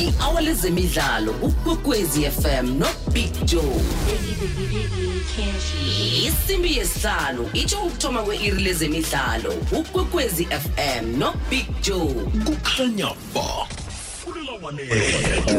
i-hour lezemidlalo ukwekwezi fm nobig joe. Isimbi yesihlanu itsho ukuthoma kwe-iri lezemidlalo ukwekwezi fm nobig joe. Kukhanya ba.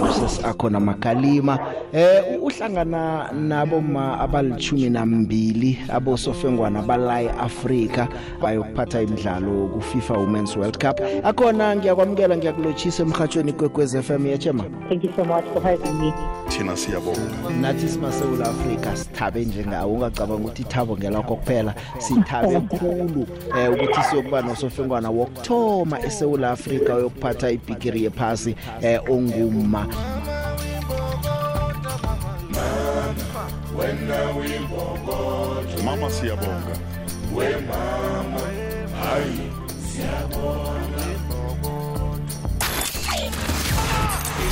Usesi akhona makalima. Eh uhlangana nabo ma abalithumi nambili abosofengwana balayi Africa bayokuphatha imidlalo ku FIFA Women's World Cup. Akhona ngiyakwamukela ngiyakulochisa emhathweni kwekwez FM yachema Thank you so much for having me. thina siyabonga. Nathi simasewula Africa sithabe njengawo ungacabanga ukuthi ithabo ngelakho kuphela sithabe kakhulu eh ukuthi siyokuba nosofengwana wokthoma eSouth Africa uyokuphatha ibigiri yephasi eh onguma. Mama siyabonga.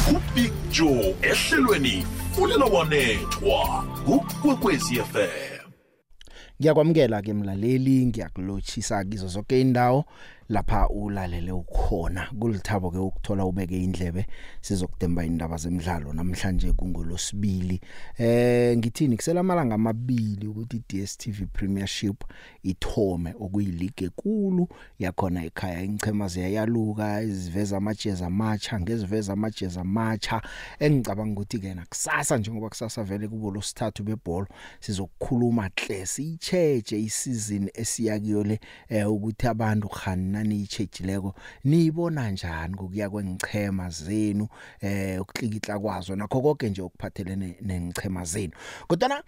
Ubig joe ehlelweni fulela wanethwa kukwekwezi fm Ngiyakwamukela ke mlaleli ngiyakulochisa kizo zonke indawo lapha ulalele ukhona. Kulithabo ke ukuthola ubeke indlebe sizokudemba indaba zemidlalo namhlanje kungolosibili eh ngithini? Kusela amalanga amabili ukuthi DStv Premiership ithome okuyileague ekulu. Yakhona ekhaya ingchema ziyayaluka iziveza amajezi amacha ngeziveza amajezi amacha engicabanga ukuthi ke nakusasa njengoba kusasa vele kubo losithathu bebhola. Sizokukhuluma hle sicheje isizini esiyakiyo le eh, ukuthi abantu khani naniyitshejileko niyibona njani ngokuya kwengichema zenu eh ukuklikitla kwazo? Nakho konke nje okuphathelene nengichema zenu. Kodwa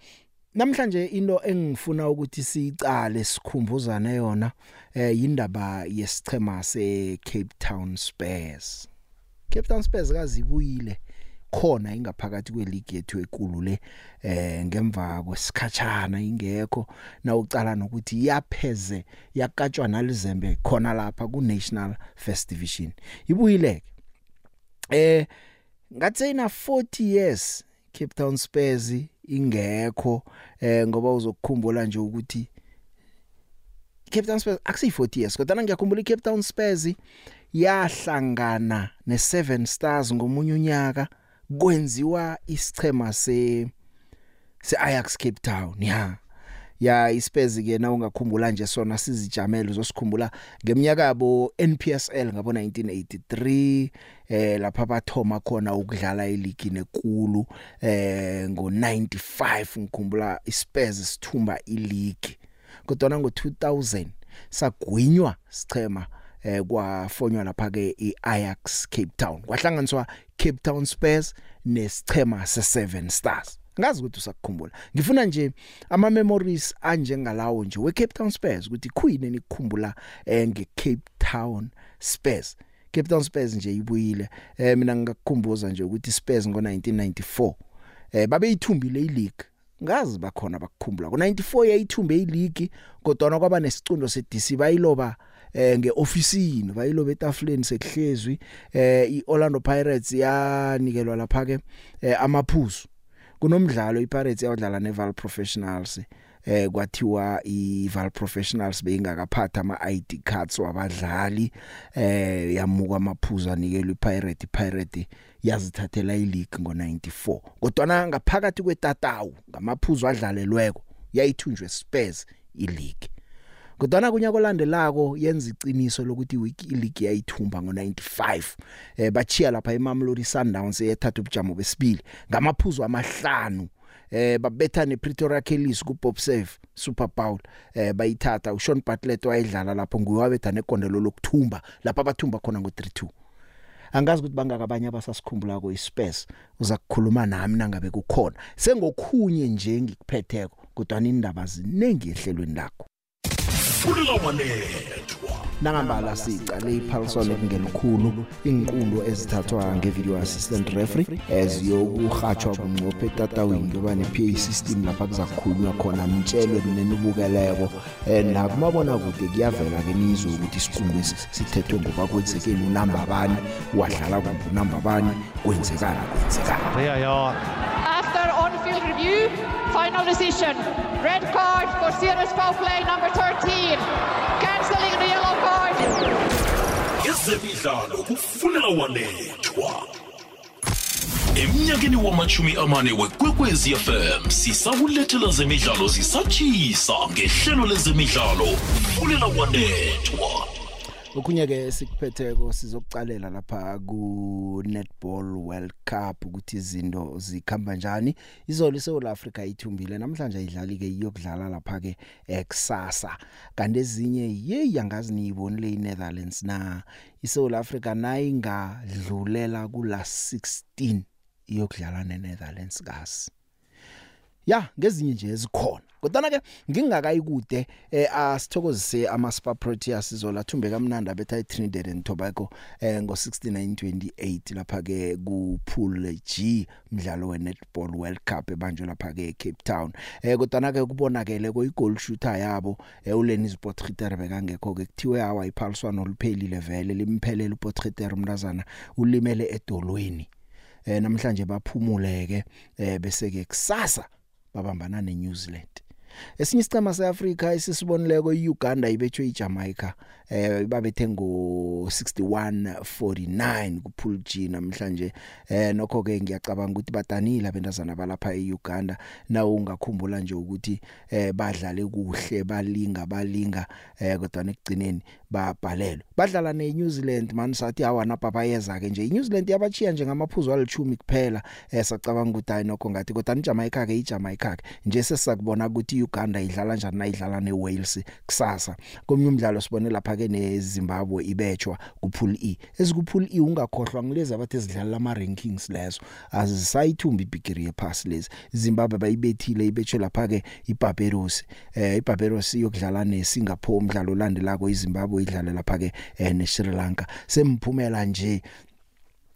namhlanje into engifuna ukuthi sicale sikhumbuzane yona eh indaba yesichema se Cape Town Spurs Cape Town Spurs kazibuyile. Khona ingaphakathi kweleague yethu ekulu le eh ngemva kwesikhatshana ingekho na ucala nokuthi yapheze yakatshwa nalizembe khona lapha ku National First Division. Ibuyile eh ngathi ina 40 years Cape Town Spurs ingekho eh ngoba uzokukhumbula nje ukuthi Cape Town Spurs akusiyi 40 years kodwa ngiyakhumbula iCape Town Spurs yahlangana ne7 Stars ngomunye unyaka. Kwenziwa isichema se se Ajax Cape Town ya. Ya iSpurs ke na ungakhumbula nje sona sizijamela uzosikhumbula ngeminyaka yabo NPSL ngabo 1983 eh lapha bathoma khona ukudlala eligi nekulu eh ngo 95 ngikhumbula iSpurs sithumba ileague kodwa ngo 2000 sagwinywa sichema eh kwafonywa lapha ke iAjax Cape Town. Kwahlanganiswa Cape Town Spurs nesichema se7 Stars. Ngazi ukuthi usakukhumbula. Ngifuna nje ama memories anjengalawo nje we Cape Town Spurs ukuthi khuyini nikukhumbula eh nge Cape Town Spurs Cape Town Spurs nje ibuyile. Eh mina ngikukhumbuza nje ukuthi Spurs ngo 1994 eh babe ithumbile ileague. Ngazi bakhona bakukhumbula ngo94 yayithumbe ileague kodwa kwaba nesicundo seDC bayiloba eh ngeofisini bayilobe etafuleni sekuhlezwi eh iOrlando Pirates yanikelwa lapha ke eh, amaphuzu. Kunomdlalo iPirates yadlala neVal Professionals eh kwathiwa iVal Professionals beyingakaphatha ama ID cards wabadlali eh yamuka amaphuzu anikelwe iPirate. iPirate yazithathela ileague ngo94 kodwa ngaphakathi kwetatawu ngamaphuzu adlalelweko yayithunjwe Spurs ileague. Kodwa kunyaka olandelako yenza iqiniso lokuthi wiki league yayithumba ngo95 eh bachiya lapha eMamelodi Sundowns eyathatha ubujamo besibili ngamaphuzu amahlanu. Eh babetha nePretoria Kellys kuBob Save Super Bowl. Eh bayithatha uSean Bartlett wayedlala lapho nguwabetha negondelo lokuthumba lapha abathumba khona ngo32 angazi ukuthi bangaka abanye abasasikhumbula ko iSpace uza kukhuluma nami nangabe kukhona. Sengokhunye nje ngikuphetheko kodwa indaba zinengi ehlelweni lakho. Fulela wanethwa nangambala sicale iphaliswano kungelikhulu inqulo ezithathwa ngevideo assistant referee eziyokuhatshwa bunqophe etatawini kuba ne-PA system lapha kuzakukhulunywa khona nitshelwe nenubukeleko eh nakumabona kude kuyavela ke nizwe ukuthi isiqungu lesi sithethwe ngoba kwenzekeni unamba bani wadlala kumbe unamba bani kwenzekani kwenzekani VAR. After on-field review, final decision. Red card for foul play number 13. Cancelling the yellow card. ezemidlalo kufulela wanethwa emnyakeni wamachumi amane wekwekwezi fm sisakulethela zemidlalo zisatshisa ngehlelo lezemidlalo fulela wanethwa okhunye ke sikuphetheko sizokucalela lapha ku Netball World Cup ukuthi izinto zikhamba njani. Izolo iSouth Africa ithumbile namhlanje idlali ke iyokudlala lapha ke eksasa kanti ezinye hey yangazi niyibonile iNetherlands na. iSouth Africa nayingadlulela kula 16 iyokudlala neNetherlands kasi ya ngezinye nje ezikhona. Kodwa ke ngingakayikude eh asithokozise ama Spa Proteas izolathumbe kamnandi betha iTrinidad and Tobago eh ngo6928 lapha ke ku pool G umdlalo weNetball World Cup ebanjwe lapha ke Cape Town. Eh kodwa ke kubonakele ko igoal shooter yabo eh uLenny Potgieter bekangekho ke kuthiwe hawa iphaliswano liphelile vele limphelele uPotgieter umntazana ulimele edolweni. Eh namhlanje baphumuleke eh bese ke kusasa babambana neNew Zealand. Esinye isicema seAfrika esisibonileko iUganda ibethwe iJamaica eh babethe ngo 6149 kupool G namhlanje. Eh nokho ke ngiyacabanga ukuthi badanile abentazana balapha eUganda. Nawo ungakhumbula nje ukuthi eh badlale kuhle balinga balinga eh kodwa nekugcineni babhalelwe. Badlala neNew Zealand man sathi hawana papa yeza ke nje. iNew Zealand yabachiya nje ngamaphuzu alithumi kuphela eh sacabanga ukuthi hayi nokho ngathi kodwa iJamaica ke iJamaica ke nje sesakubona ukuthi iUganda idlala njani nayidlala neWales kusasa. Komnye umdlalo sibone lapha ke neZimbabwe ibetshwa kupool E. Ezikupool E ungakhohlwa ngilezi abathe zidlala ama rankings lezo. Azisayithumba ibigiri yepass lezi. Zimbabwe bayibethile ibetshwe lapha ke iBarbados eh iBarbados iyokudlala neSingapore umdlalo olandelako iZimbabwe idlala lapha ke eh, neSri Lanka. Semphumela nje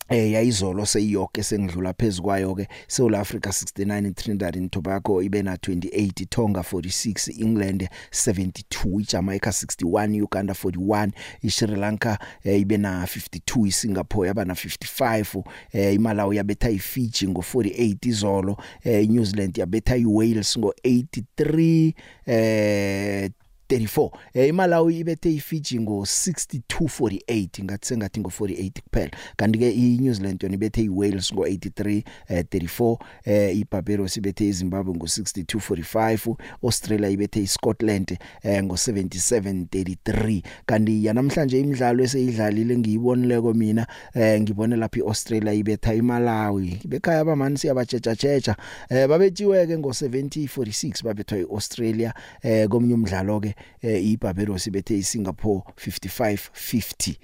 eh yayizolo seyiyonke sengidlula phezukwayo ke South Africa 69 Trinidad and Tobago ibe na 28 Tonga 46 England 72 iJamaica 61 Uganda 41 iSri Lanka eh, ibe na 52 iSingapore yaba na 55 eh iMalawi yabetha iFiji ngo 48 izolo eh New Zealand yabetha iWales ngo 83 eh 34 eh iMalawi ibethe iFiji ngo 6248 ngathi sengathi ngo 48 kuphela. Kanti ke iNew Zealand yona ibethe iWales ngo 83 eh 34 eh iBarbados ibethe iZimbabwe ngo 6245 Australia ibethe iScotland eh ngo 7733 kanti yanamhlanje imidlalo eseyidlalile ngiyibonileko mina eh ngibone lapha iAustralia ibetha iMalawi. Bekhaya abamani siyabajeja jeja eh babethiweke ngo 7046 babethwa iAustralia eh komnye umdlalo ke eh, iBarbados ibethe iSingapore 5550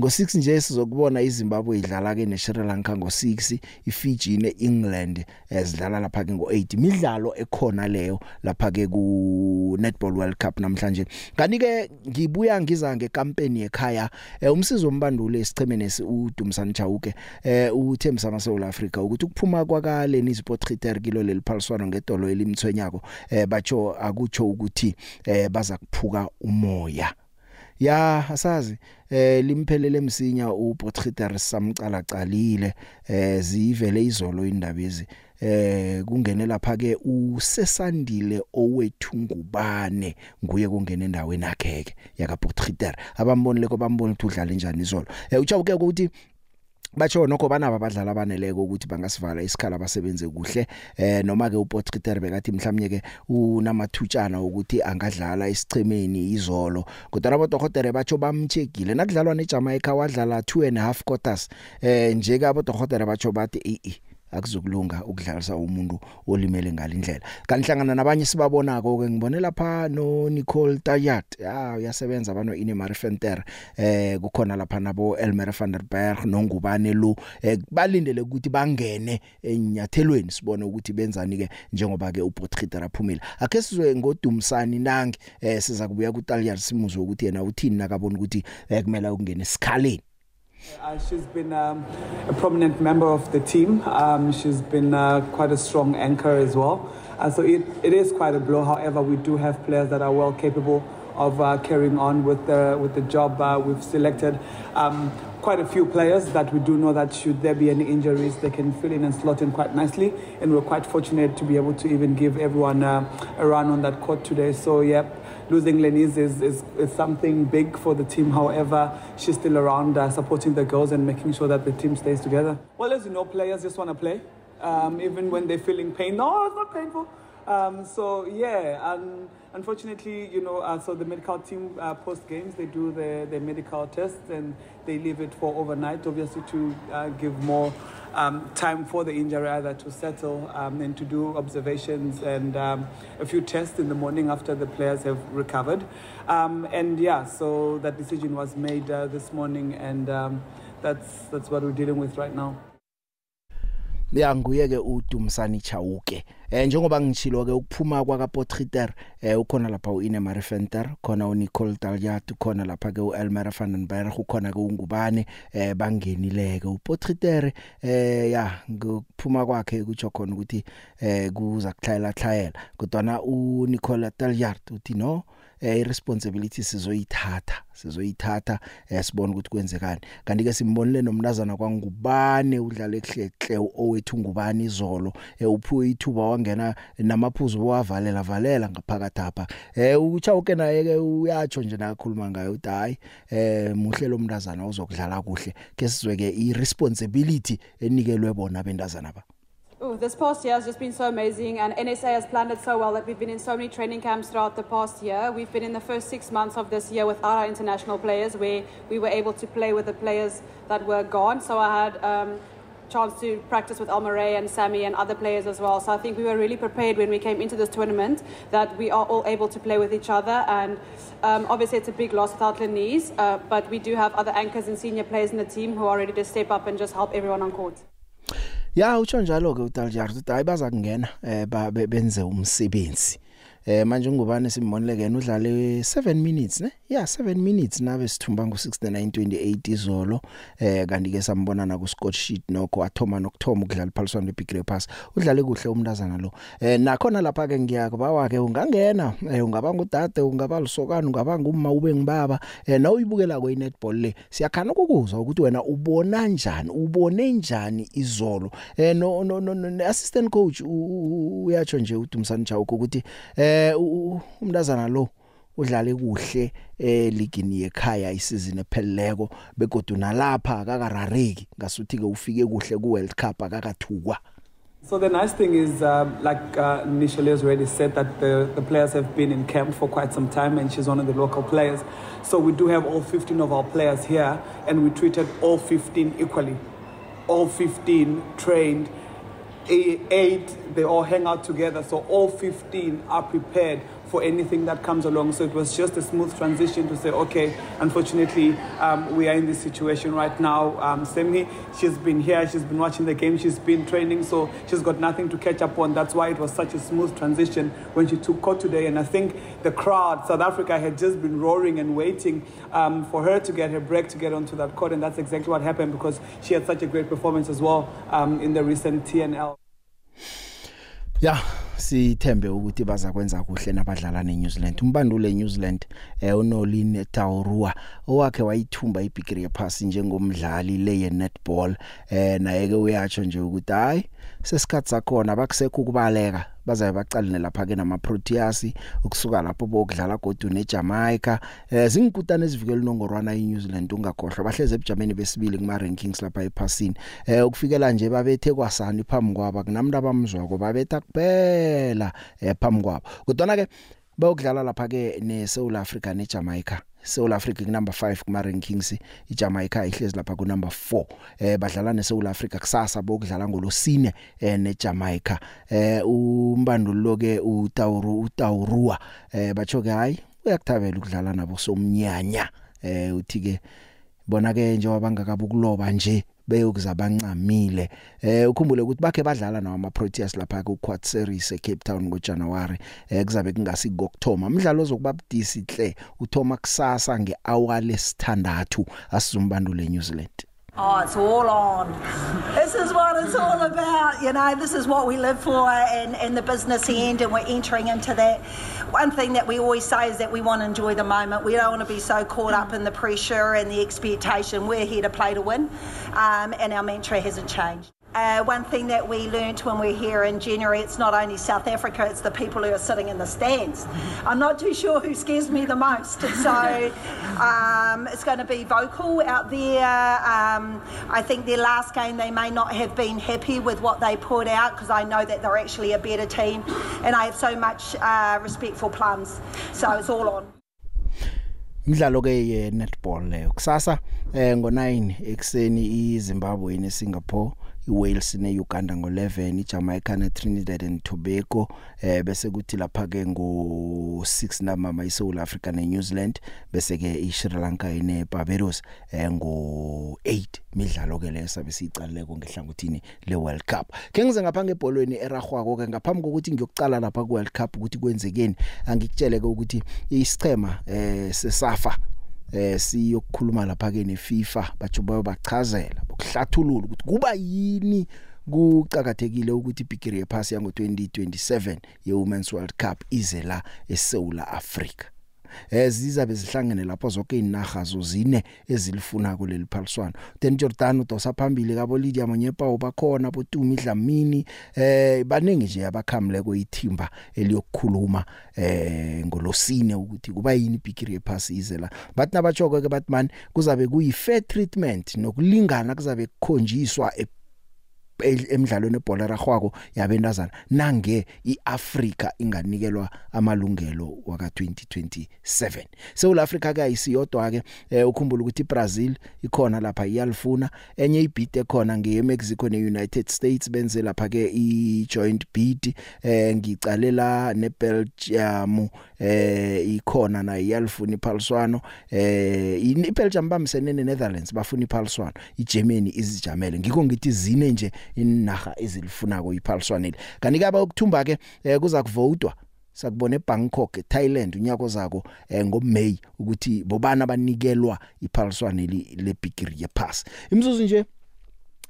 ngo6 nje sizokubona iZimbabwe idlala ke neSri Lanka ngo6 iFiji neEngland ezidlala lapha ke ngo8 imidlalo ekhona leyo lapha ke ku Netball World Cup namhlanje. Kanti ke ngibuya ngiza ngekampeni ekhaya eh, umsizo umbandule esichemeni esi uDumsani Chauke eh uThembisa maSouth Africa ukuthi ukuphuma kwakale nisport criteria kilo leliphaliswano ngedolo elimthwenyako eh batsho akutsho ukuthi eh baza kuphuka umoya. Ya asazi eh limphelele emsinya uPotgieter samcala calile eh zivele izolo indaba ezi. Eh kungene lapha ke usesandile owethu ngubane nguye kungena endaweni yakheke yaka Potgieter abambonile ko bambona ukuthi udlala njani izolo. Eh uchabuke ukuthi batsho nokho banaba abadlali abaneleko ukuthi bangasivala isikhala abasebenze kuhle eh noma ke uPotgieter bekathi mhlawumnye ke unamathutshana ukuthi angadlala isichemeni izolo. Kodwa abodokotela batsho bamchekile nakudlalwa neJamaica wadlala 2 and a half quarters eh nje ke abodokotela batsho bathi eh akuzokulunga ukudlalisa umuntu olimele ngalindlela kanhlangana nabanye sibabonako ke ngibone lapha no Nicole Tayat ah uyasebenza bano ine Marifenter eh kukhona lapha nabo Elmer van der Berg nongubane lo eh, balindele ukuthi bangene enyathelweni sibone ukuthi benzani ke njengoba ke uPotgieter aphumile. Akhe sizwe ngodumsani nangi eh siza kubuya ku Tayat simuzwe ukuthi yena uthini nakabona ukuthi eh, kumele ukungena esikhaleni. Uh, she's been um, a prominent member of the team. Um, she's been uh, quite a strong anchor as well. Uh, so it, it is quite a blow. However, we do have players that are well capable of uh, carrying on with the, with the job uh, we've selected. Um, quite a few players that we do know that should there be any injuries, they can fill in and slot in quite nicely. And we're quite fortunate to be able to even give everyone uh, a run on that court today. So, yeah, losing Lenise is, is, is something big for the team. However, she's still around uh, supporting the girls and making sure that the team stays together. Well, as you know, players just want to play, um, even when they're feeling pain. No, it's not painful. Um, so yeah, and unfortunately, you know, uh, so the medical team uh, post games they do the, the medical tests and they leave it for overnight, obviously to uh, give more um, time for the injury either to settle um, and to do observations and um, a few tests in the morning after the players have recovered. Um, and yeah, so that decision was made uh, this morning, and um, that's that's what we're dealing with right now. Ya nguye ke uDumsani Chauke eh njengoba ngichilo ke ukuphuma kwa Potgieter eh ukhona lapha uIne Marie Venter khona uNicole Daljat khona lapha ke uElmer van den Berg ukhona ke ungubane eh bangenile ke uPotgieter eh ya ngokuphuma kwakhe kutsho khona ukuthi eh kuza kuhlayela hlayela kodwa uNicole Daljat uthi no eh irresponsibility sizoyithatha sizoyithatha eh sibone ukuthi kwenzekani. Kanti ke simbonile nomnazana kwangubane udlala ekhlekhle owethu ngubani izolo eh uphuwe ithuba wangena namaphuzu wavalela valela ngaphakathi apha. Eh uchawuke naye ke uyatsho nje nakhuluma ngayo uthi hayi eh muhle lo mntazana uzokudlala kuhle. Ke sizwe ke irresponsibility enikelwe bona bentazana ba. Ooh, this past year has just been so amazing, and NSA has planned it so well that we've been in so many training camps throughout the past year. We've been in the first six months of this year without our international players, where we were able to play with the players that were gone. So I had um, chance to practice with Almaray and Sammy and other players as well. So I think we were really prepared when we came into this tournament that we are all able to play with each other. And um, obviously, it's a big loss without Lenise, uh, but we do have other anchors and senior players in the team who are ready to step up and just help everyone on court. Ya utsho njalo ke uDaljar uthi hayi baza kungena eh benze umsebenzi. Eh manje ngubani simbonile ke udlale 7 minutes ne? Yeah 7 minutes nabe sithumba ngo6928 izolo eh kanti ke sambona na ku score sheet nokho athoma nokthoma ukudlala iphaliswano leBig Pass. Udlale kuhle umntazana lo. Eh nakhona lapha ke ngiyakubawa ke ungangena eh ungaba ngudade ungaba lisokana ungaba ngumma ube ngibaba eh na uyibukela ko inetball le siyakhana ukukuzwa ukuthi wena ubona njani ubone njani izolo. Eh no no no assistant coach uyatsho nje uDumsani Chauke ukuthi eh umntazana lo udlale kuhle eh ligini yekhaya isizini epheleleko begodu nalapha akakarareki ngasuthi ke ufike kuhle ku World Cup akakathukwa So the nice thing is, um, like uh, Nisha has already said, that the, the players have been in camp for quite some time, and she's one of the local players. So we do have all 15 of our players here, and we treated all 15 equally. All 15 trained, eight, they all hang out together. So all 15 are prepared for anything that comes along. So it was just a smooth transition to say, okay, unfortunately, um, we are in this situation right now. Um, Semi, she's been here, she's been watching the game, she's been training, so she's got nothing to catch up on. That's why it was such a smooth transition when she took court today. And I think the crowd, South Africa, had just been roaring and waiting um, for her to get her break to get onto that court. And that's exactly what happened because she had such a great performance as well um, in the recent TNL. Yeah. Sithembe ukuthi baza kwenza kuhle nabadlala neNew Zealand umbandule eNew Zealand eh uNolin Taurua owakhe wayithumba iBigri Pass njengomdlali leye netball eh naye ke uyatsho nje ukuthi hayi sesikhathi sakhona bakusekho ukubaleka. Bazabe baqaline lapha ke nama Proteas ukusuka lapho bokudlala godu neJamaica. Eh zingikutana ezivikela inongorwana eNew Zealand ungakhohlwa bahleze ebujameni besibili kuma rankings lapha ephasini. Eh ukufikela nje babethe kwasani phambi kwaba kunamuntu abamzwako babetha kuphela eh phambi kwabo. Kodwa ke bayokudlala lapha ke neSouth Africa neJamaica. South Africa ku number 5 kuma rankings iJamaica ihlezi lapha ku number 4 eh badlala neSouth Africa kusasa bokudlala ngolosine eh neJamaica. Eh umbandulo ke uTauru uTaurua. Eh bacho ke hayi uyakuthabela ukudlala nabo somnyanya. Eh uthi ke bona ke njengoba bangakabukuloba nje beyokuza bancamile eh ukhumbule ukuthi bakhe badlala nawo ama Proteas lapha ku Quad Series eCape Town ngoJanuary eh kuzabe kungasi ngokthoma umdlalo ozokuba budisi hle uthoma kusasa ngehour lesithandathu asizumbandule New Zealand. Oh, it's all on. this is what it's all about. You know, this is what we live for and, and the business end, and we're entering into that. One thing that we always say is that we want to enjoy the moment. We don't want to be so caught up in the pressure and the expectation. We're here to play to win, um, and our mantra hasn't changed. Uh, one thing that we learnt when we're here in January, it's not only South Africa, it's the people who are sitting in the stands. I'm not too sure who scares me the most. So um, it's going to be vocal out there. Um, I think their last game, they may not have been happy with what they put out because I know that they're actually a better team. And I have so much uh, respect for Plums. So it's all on. Imidlalo ke ye netball leyo. Kusasa eh ngo9 ekseni iZimbabwe neSingapore iWales neUganda ngo11 iJamaica neTrinidad and Tobago eh bese kuthi lapha ke ngo6 namama iSouth Africa neNew Zealand bese ke iSri Lanka neBarbados eh ngo8 midlalo ke lesabe sicaleko ngehlangothini leWorld Cup. Ke ngize ngapha ngebholweni eragwako ke ngaphambi kokuthi ngiyokucala lapha kuWorld Cup ukuthi kwenzekeni angikutshele ke ukuthi isichema eh sesafa eh siyokukhuluma lapha ke neFIFA bathi bayobachazela bokuhlathulula ukuthi kuba yini kucakathekile ukuthi ibigiri yephasi yango 2027 ye Women's World Cup ize la eSouth Africa ezizabe zihlangene lapho zonke inaga zozine ezilifuna kuleli phaliswano. Then Jordan udosa phambili kabo Lydia Monyepa bakhona botumi Dlamini eh baningi nje abakhamle kuyithimba eliyokukhuluma eh ngolosine ukuthi kuba yini ibigiri yephasi izela bathi nabachoko ke bathi man kuzabe kuyi fair treatment nokulingana kuzabe kukhonjiswa emidlalweni ebhola ragwako yabentazana nange iAfrika inganikelwa amalungelo waka 2027 South Africa ke ayisiyodwa ke eh, ukhumbula ukuthi iBrazil ikhona lapha iyalifuna. Enye ibid ekhona ngeye Mexico neUnited States benze lapha ke ijoint bid eh ngicalela neBelgium eh ikhona na iyalifuna iphaliswano eh iBelgium bamsene neNetherlands bafuna iphaliswano iGermany izijamele. Ngikho ngithi zine nje inaga ezilifunako iphaliswanele kanti kaba ukuthumba ke eh, kuza kuvotwa sakubona eBangkok eThailand unyaka ozako eh, ngoMay ukuthi bobana banikelwa iphaliswane lebigiri yepass imzuzu nje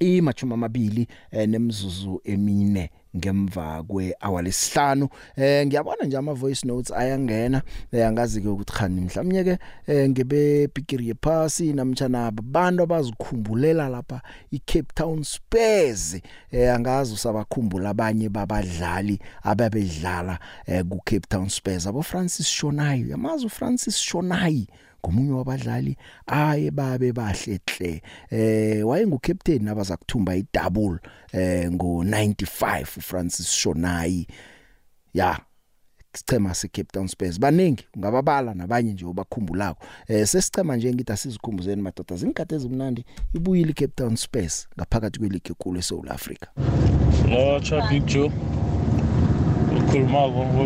imachuma amabili eh, nemzuzu emine ngemva kwehour lesihlanu. Eh ngiyabona nje ama voice notes ayangena. Eh, angazi ke ukuthi khani mhlawumnye ke eh, ngebe bigiri yephasi namtjana abantu abazikhumbulela lapha iCape Town Spurs. Eh angazi usabakhumbula abanye babadlali ababedlala eh, ku Cape Town Spurs. Abo Francis Shonayi. Yamazi uFrancis Shonayi? Ngomunye wabadlali aye babe bahle hle. Eh wayengu captain abaza kuthumba idouble eh ngo 95 Francis Shonayi. Ya sichema se Cape Town Spurs. Baningi ungababala nabanye nje obakhumbulako. Eh sesichema nje ngithi asizikhumbuzeni madoda zingikade ezimnandi ibuyile Cape Town Spurs ngaphakathi kweligi enkulu eSouth Africa. Lo cha big joe ukhuluma ngoba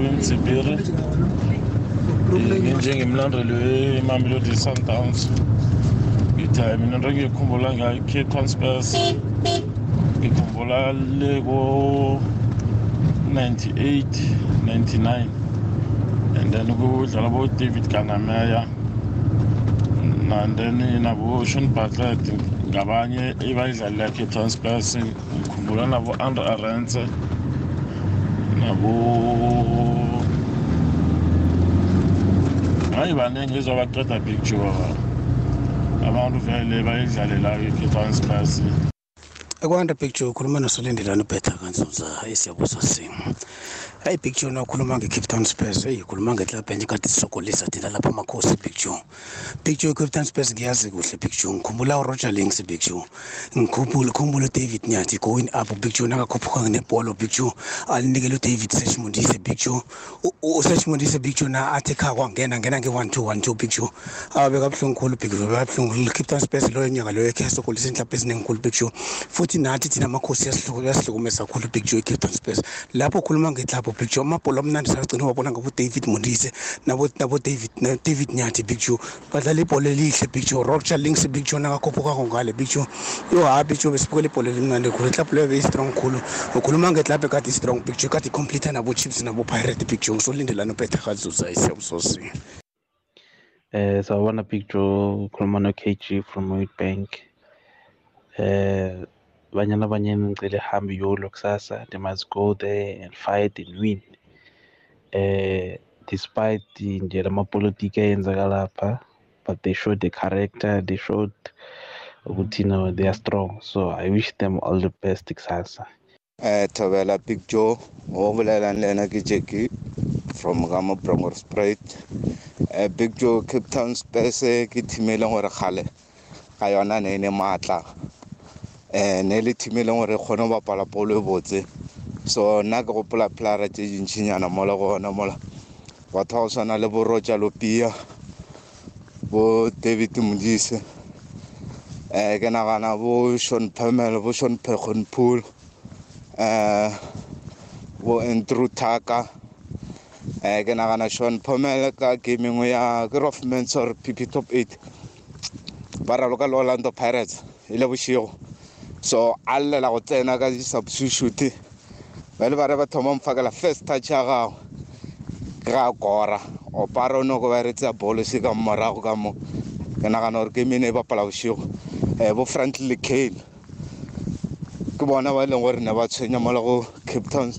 imzibiri njengemlandeli weMamelodi Sundowns. Ngithi mina into ngiyikhumbula ngayo i-Cape Town Spurs. Ngikhumbula le ko 98 99 and then kudlala bo David Kanameya and then nabo Sean Bartlett ngabanye ebayidlalela Cape Town Spurs. Ngikhumbula nabo Andre Arendse nabo hayi baningi ezobaqeda picture abantu vele bayidlalelayo i-Cape Town Spurs ekwanda picture ukhuluma nosolindelana ubhetha kanzuza hayi siyabuza simo hayi picture nakhuluma nge-cape town spurs. Eyi khuluma ngeklabh enye kade sisokolisa thina lapha amakhosi picture picture i-cape town spurs ngiyazi kuhle picture ngikhumbula uroger links picture ngikhumbula khumbula udavid nyathi going up. Picture nakakhuphuka nebholo picture alinikele udavid seshmondise picture useshmondise picture na athi kha kwangena ngena nge-one two one two picture abe kabuhlungu khulu picture bekabuhlungu cape town spurs loyo nyaka loyo khe sokolisa inhlapha eziningi khulu picture futhi nathi thina amakhosi yasihlukumeza khulu picture i-cape town spurs. Lapho ukhuluma ngetlapho picture amabhola amnandi sagcina wabona ngabo-david mondise nabo-david david nyathi picture badlala ibhola elihle picture roger links picture nakakhophukako ngale picture yo ha picture besibukela ibhola elimnandi khulu. Itlapho leyo beyi-strong khulu. Ukhuluma ngetlapho ekade i-strong picture kade icomplete nabo-chips nabo-pirate picture ngisolindelana ubetha kazuza isiyabusosi eh sawubona picture ukhuluma no-kg from Witbank. Eh banyana banyana ngicela ihambe iyolo kusasa they must go there and fight and win. Eh despite nje lamapolitiki ayenzeka lapha but they showed the character they showed ukuthi you know they are strong. So i wish them all the best kusasa. Eh thobela big joe ngokulela lena ke Jackie from Gamo Bromor Sprite. Eh big joe Cape Town Spurs ke thimele gore gale ga yona ne ne matla. Eh ne le thimele gore kgone go bapala polo e botse. So nna ke gopola plara tse dintšhinyana mola go ona mola. Batho ba go tshwana le bo roger lopia bo david modise. Eh ke nagana bo sean pamel bo sean pegonpool eh bo andrew taka eh ke nagana sean pamel ka gaming ya ke roffmans or pp top 8 ba raloka le orlando pirates e le bošego. So a llela go tsena ka di-substitute. Ba le ba re ba thoma mfakela first touch ya gago. Ga kora. Opara o ne go ba retsa bolo se ka morago ka mo ke nagana gore ke mene e bapala bošego um bo frantley cale ke bona ba e leng gore ne ba tshwenya mola go cape town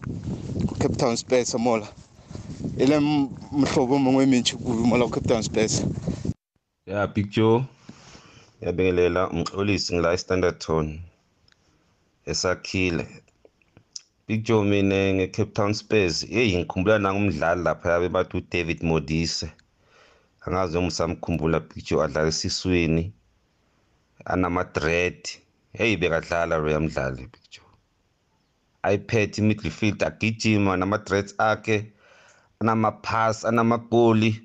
cape town spurs mola. E le mohlobo mongwe e mentšhi kudu mola go cape town spurs. Ya big joe yabingelela umxolisi ngila e-standard tone esakhile. Joe mina nge-cape town spurs yeyi ngikhumbula nangumdlali lapha yabe bathi udavid modise. Angazi noma usamkhumbula joe adlala esiswini anamadred heyi bekadlala loya mdlali joe. Ayiphethe i-midfield agijima nama-dreads akhe anamaphasi anamagoli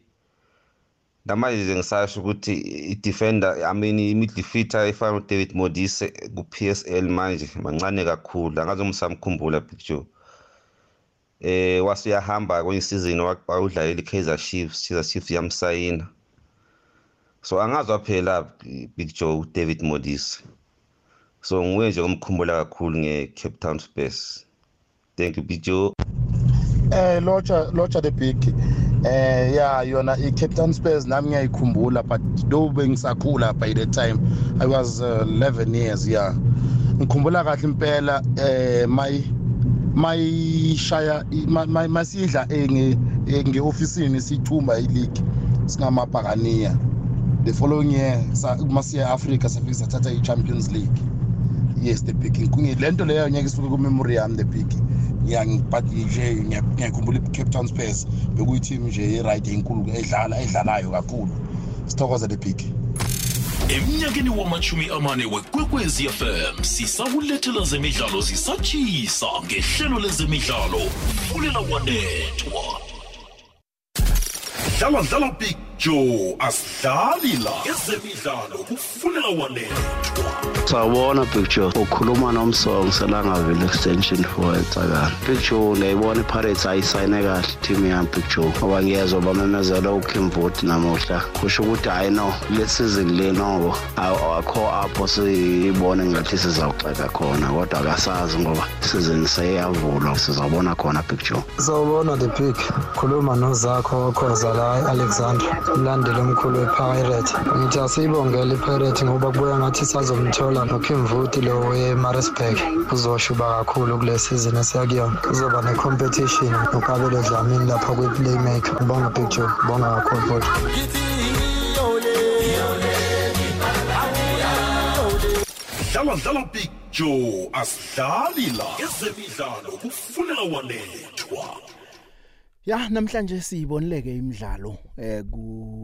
namanje ngisasho ukuthi i-defender i mean i-midfielder efana udavid modise ku-psl manje mancane kakhulu angazi uma usamkhumbula big joe. Eh wasuyahamba kwenye season wawudlalela i-kaizer chiefs kaizer chiefs yamsayina. So angazwa phela big joe udavid modise. So nguye nje omkhumbula kakhulu nge-cape town spurs. Thank you big joe. Eh locha locha the big. Eh yeah yona i-cape town spurs nami ngiyayikhumbula but though bengisakhula by the time i was uh, 11 years yeah ngikhumbula kahle impela eh my mayishaya masidla nge-ofisini siyithumba ileague singamabhakaniya. The following year masiya e-africa safike sathatha i-champions league. Yes the big le nto leyo ngeke isuke kumemory yami the big but nje ngiyakhumbula i-cape town spurs bekuyiteam nje e-right enkulu edlala edlalayo kakhulu. Sithokoza the big emnyakeni wamachumi amane wekwekwezi fm sisawulethela zemidlalo zisatshisa ngehlelo lezemidlalo fulela wanethwa dlala dlala big joe asidlali la. Ezemidlalo kufulela wanethwa sawubona picture ukhuluma nomsong selangaville extension for etsakani picture ngiyayibona ipirates ayisayine kahle team yami picture ngoba ngiyezwa bamemezela ukimvoti namuhla. Kusho ukuthi hayi no le season le nobo akho apho siyibone ngathi sizawuxeka khona. Kodwa akasazi ngoba season seyavulwa sizawubona khona picture sawubona the pick khuluma nozakho okhoza la alexander. Umlandeli omkhulu wepirate ngithi asiyibongele ipirate ngoba kubuya ngathi sazomthola nokimvuti lo wemarisburg uzoshuba kakhulu kule season esiyakuyona. Uzoba ne-competition nokabelo dlamini lapha kwi-playmaker. Ngibonga picture ngibonga kakhulu futhi. Dlala dlala big joe asidlali la ezemidlalo kufulela wanethwa Ya namhlanje siyibonileke imidlalo eh ku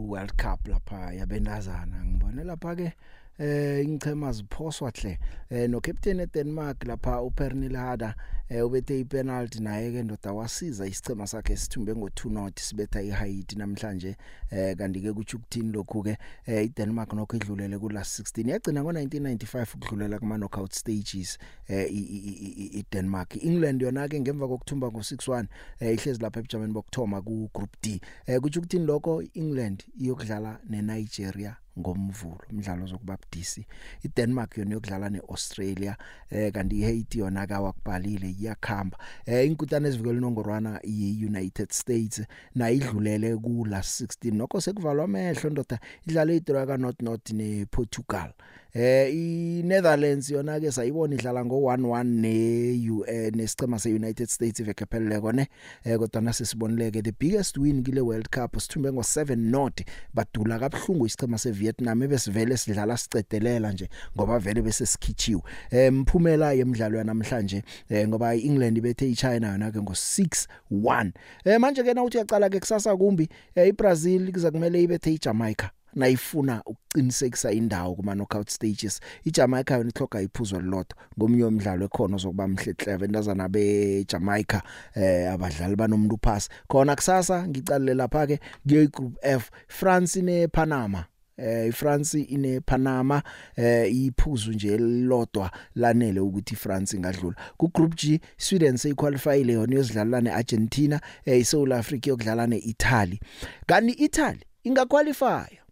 World Cup lapha yabentazana. Ngibone lapha ke eh ingchema ziphoswa hle. Eh no captain eDenmark lapha uPernille Harder eh ubethe ipenalty naye ke ndoda wasiza isichema sakhe sithumbe ngo2 not sibetha iHaiti namhlanje. Eh kanti ke kuthi ukuthini lokhu ke eh iDenmark nokho idlulele ku last 16 yagcina ngo1995 ukudlulela kuma knockout stages eh iDenmark iEngland yona ke ngemva kokuthumba ngo61 eh ihlezi lapha eBgermany bokthoma ku group D. Eh kuthi ukuthini lokho? England iyokudlala neNigeria ngomvulo umdlalo zokubabudisi iDenmark yona yokudlala neAustralia eh kanti iHaiti yona ka wakubhalile iyakhamba. Eh inkutane ezivikela inongorwana iUnited States na idlulele ku last 16 nokho sekuvalwa amehlo ndoda idlale idraga not not nePortugal. Eh iNetherlands yona ke sayibona idlala ngo 1-1 ne nesicema seUnited States vekepheleko ne eh kodwa nasisibonileke the biggest win kule World Cup sithumbe ngo 7 not badula kabhlungu isicema seVietnam ebesivele sidlala sicedelela nje ngoba vele bese sikhichiwe. Eh mphumela yemidlalo yanamhlanje eh ngoba iEngland ibethe iChina yona ke ngo 6-1 eh manje ke na uthi uyaqala ke kusasa kumbi eh, iBrazil kuza kumele ibethe iJamaica. Nayifuna ukuqinisekisa indawo kuma knockout stages. iJamaica yona ihloga iphuzo lilodwa ngomnye umdlalo ekhona ozokuba mhle clever ndazana beJamaica eh abadlali banomuntu pass khona kusasa ngicalile lapha ke kuye group F. France nePanama eh iFrance ine Panama eh iphuzu nje lodwa lanele ukuthi iFrance ingadlula. Ku group G Sweden seyiqualifyile yona yozidlala neArgentina eh iSouth Africa yokudlala neItaly. Kanti Italy ingaqualify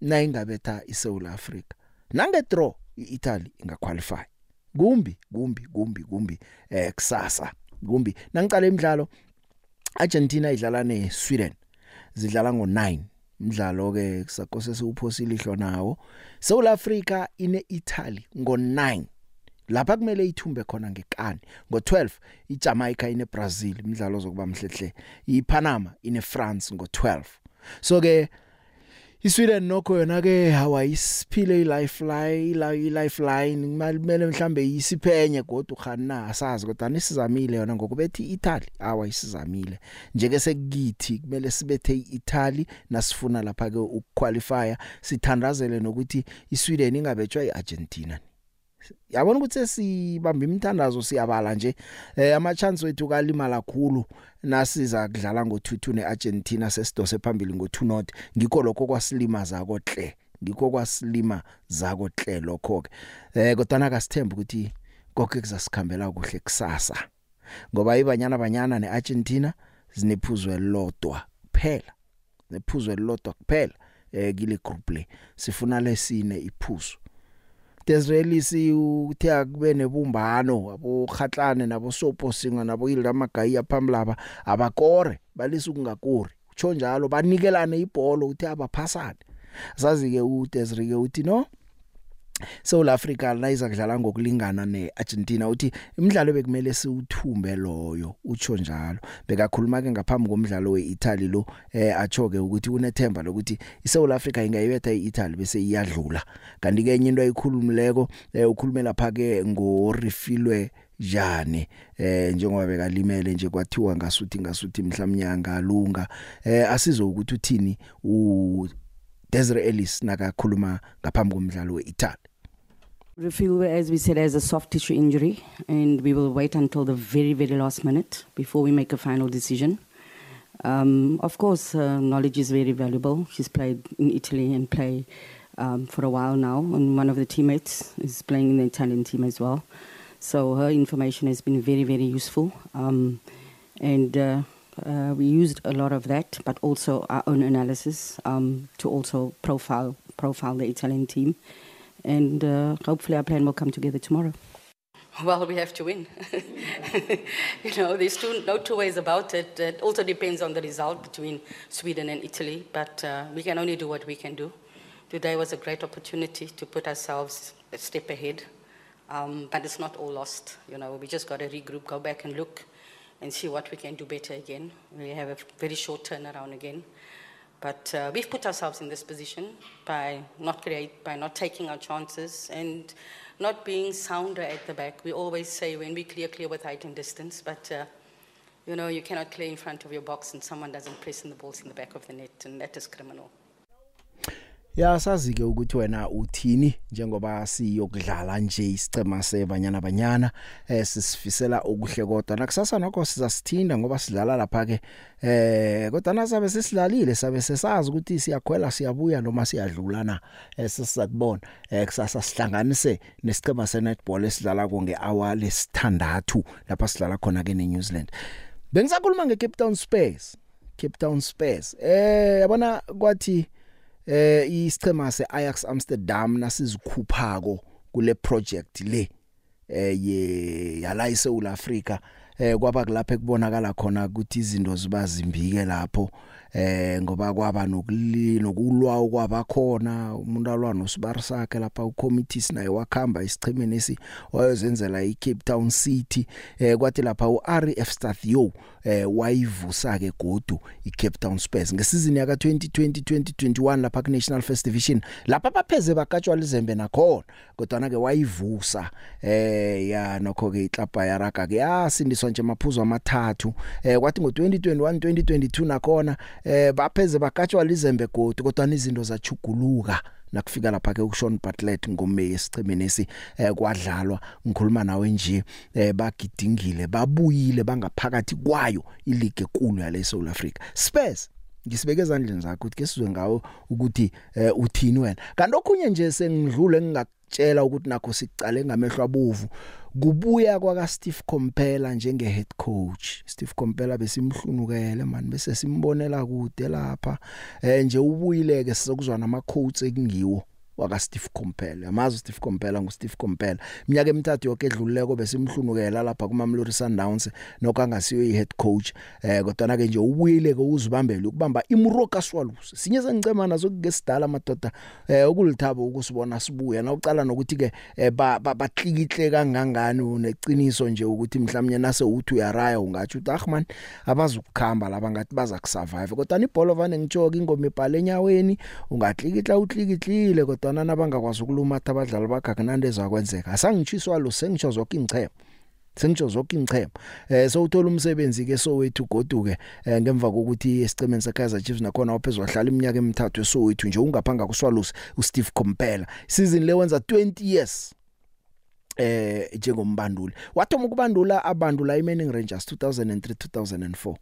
na ingabetha iSouth Africa nange draw iItaly ingaqualify. Kumbi kumbi kumbi kumbi eh kusasa kumbi. Nangicala imidlalo Argentina idlala neSweden zidlala ngo9 umdlalo ke kusakose siwuphosile ihlo nawo. South Africa ine Italy ngo9 lapha kumele ithumbe khona ngekani? Ngo12 iJamaica ine Brazil umdlalo ozokuba mhlehle iPanama ine France ngo12 so ke iSweden nokho yona ke hawayisiphile ilifeline la ilifeline kumele mhlambe isiphenye kodwa khana asazi kodwa nisizamile yona ngokubethi iItaly awayisizamile njeke sekukithi kumele sibethe iItaly nasifuna lapha ke ukuqualify sithandazele nokuthi iSweden ingabetshwa iArgentina. Yabona ukuthi sibamba imithandazo siyabala nje. Eh ama chance wethu kalima kakhulu nasiza kudlala ngo2-2 neArgentina sesidose phambili ngo2 not ngikho lokho kwasilimaza kohle ngikho kwasilima zako hle lokho ke eh kodwa nakasithemba ukuthi konke kuzasikhambela kuhle kusasa. Ngoba ibanyana banyana neArgentina zinephuzo elilodwa kuphela nephuzo elilodwa kuphela eh kile group le. Sifuna lesine iphuzo Desirelisi uthe akube nebumbano abokhatlane nabo sopo singa nabo Hilda Magayi phambili abakore balisa ukungakori. Utsho njalo banikelane ibhola uthi abaphasane. Sazi ke uDesireke uthi no South Africa layiza kudlala ngokulingana neArgentina uthi imidlalo bekumele siuthumbe loyo utsho njalo. Bekakhuluma ke ngaphambi komdlalo weItaly lo eh atsho ke ukuthi unethemba lokuthi iSouth Africa ingayibetha iItaly bese iyadlula. Kanti ke enye into ayikhulumileko eh ukhulume lapha ke ngorifilwe jane eh njengoba bekalimele nje kwathiwa ngasuthi ngasuthi mhlawumnyanga alunga eh asizo ukuthi uthini u Desiree Ellis nakakhuluma ngaphambi komdlalo weItaly Refill, as we said, has a soft tissue injury, and we will wait until the very, very last minute before we make a final decision. Um, of course, uh, knowledge is very valuable. She's played in Italy and play um, for a while now, and one of the teammates is playing in the Italian team as well. So her information has been very, very useful, um, and uh, uh, we used a lot of that, but also our own analysis um, to also profile profile the Italian team and uh, hopefully our plan will come together tomorrow. Well, we have to win. you know, there's two, no two ways about it. It also depends on the result between Sweden and Italy, but uh, we can only do what we can do. Today was a great opportunity to put ourselves a step ahead, um, but it's not all lost. You know, we just got to regroup, go back and look and see what we can do better again. We have a very short turnaround again. But uh, we've put ourselves in this position by not create, by not taking our chances and not being sounder at the back. We always say when we clear, clear with height and distance, but uh, you know, you cannot clear in front of your box and someone doesn't press in the balls in the back of the net, and that is criminal. Ya sazi ke ukuthi wena uthini njengoba siyokudlala nje isicema sebanyana banyana eh sisifisela okuhle kodwa. Nakusasa nokho sizasithinda ngoba sidlala lapha ke eh kodwa nasabe sisidlalile sabe sesazi ukuthi siyakhwela siyabuya noma siyadlula na esisakubona eh kusasa sihlanganise nesicema senetball esidlala ko ngehour lesithandathu lapha sidlala khona ke neNew Zealand. Bengisakhuluma ngeCape Town Spurs Cape Town Spurs. Eh yabona kwathi eh isichema seAjax Amsterdam nasizikhuphako kule project le eh ye yala eSouth Africa eh kwaba kulapha ekubonakala khona ukuthi izinto ziba zimbike lapho eh ngoba kwaba nokuli nokulwa okwabakhona umuntu alwa nosibari sakhe lapha ucommittee sinaye wakhamba isichimeni esi wayozenzela iCape Town City eh kwathi lapha uRF Stathio eh wayivusa ke godu iCape Town Spurs ngesizini yaka 2020 2021 lapha ku National First Division lapha bapheze bakatshwa lizembe nakhona kodwa ke wayivusa eh ya nokho ke iklapa yaraga ke yasindiswa nje amaphuzu amathathu. Eh kwathi ngo 2021 2022 nakhona eh bapheze bakatshwa lizembe godu kodwa izinto zachuguluka nakufika lapha ke uShawn Bartlett ngomey esichimeni esi eh, kwadlalwa ngikhuluma nawe nje eh, bagidingile babuyile bangaphakathi kwayo ileague enkulu yale South Africa Spurs ngisibeke ezandleni zakho ukuthi ke sizwe ngawo ukuthi eh, uthini wena. Kanti okhunye nje sengidlule ngingakutshela ukuthi nakho sicale ngamehlo abovu. Kubuya kwaka Steve Compella njenge head coach. Steve Compella besimhlunukele man bese simbonela kude lapha. Eh nje ubuyileke sizokuzwa nama quotes ekungiwo. Waka Steve Compella yamazi Steve Compella ngu Steve Compella iminyaka emithathu yonke edlulileko besimhlunukela lapha kuma Mamelodi Sundowns nokangasiyo i head coach eh kodwa ke nje ubuyile ke uzibambele ukubamba iMuroka Swallows sinye sengicema nazo kugesidala madoda eh ukulithabo ukusibona sibuya. Na ucala nokuthi ke batlikihle kangangani uneqiniso nje ukuthi mhlawumnye nase uthi uyaraya ungathi uthi ahman abazukukhamba laba ngathi baza kusurvive. Kodwa ibhola vane ngitshoka ingoma ibhale enyaweni ungatlikihla utlikihlile kodwa kodwa nabangakwazi ukulumatha abadlali bakhe akunanto ezakwenzeka asangitshiswa lo sengitsho zonke ingchema sengitsho zonke ingchema eh so uthola umsebenzi ke so wethu goduke eh, ngemva kokuthi esicemeni seKaizer Chiefs nakhona waphezulu wahlala iminyaka emithathu so wethu nje ungaphanga kuswalusi uSteve Compella season le wenza 20 years eh njengombanduli. Wathoma ukubandula abandula iManning Rangers 2003 2004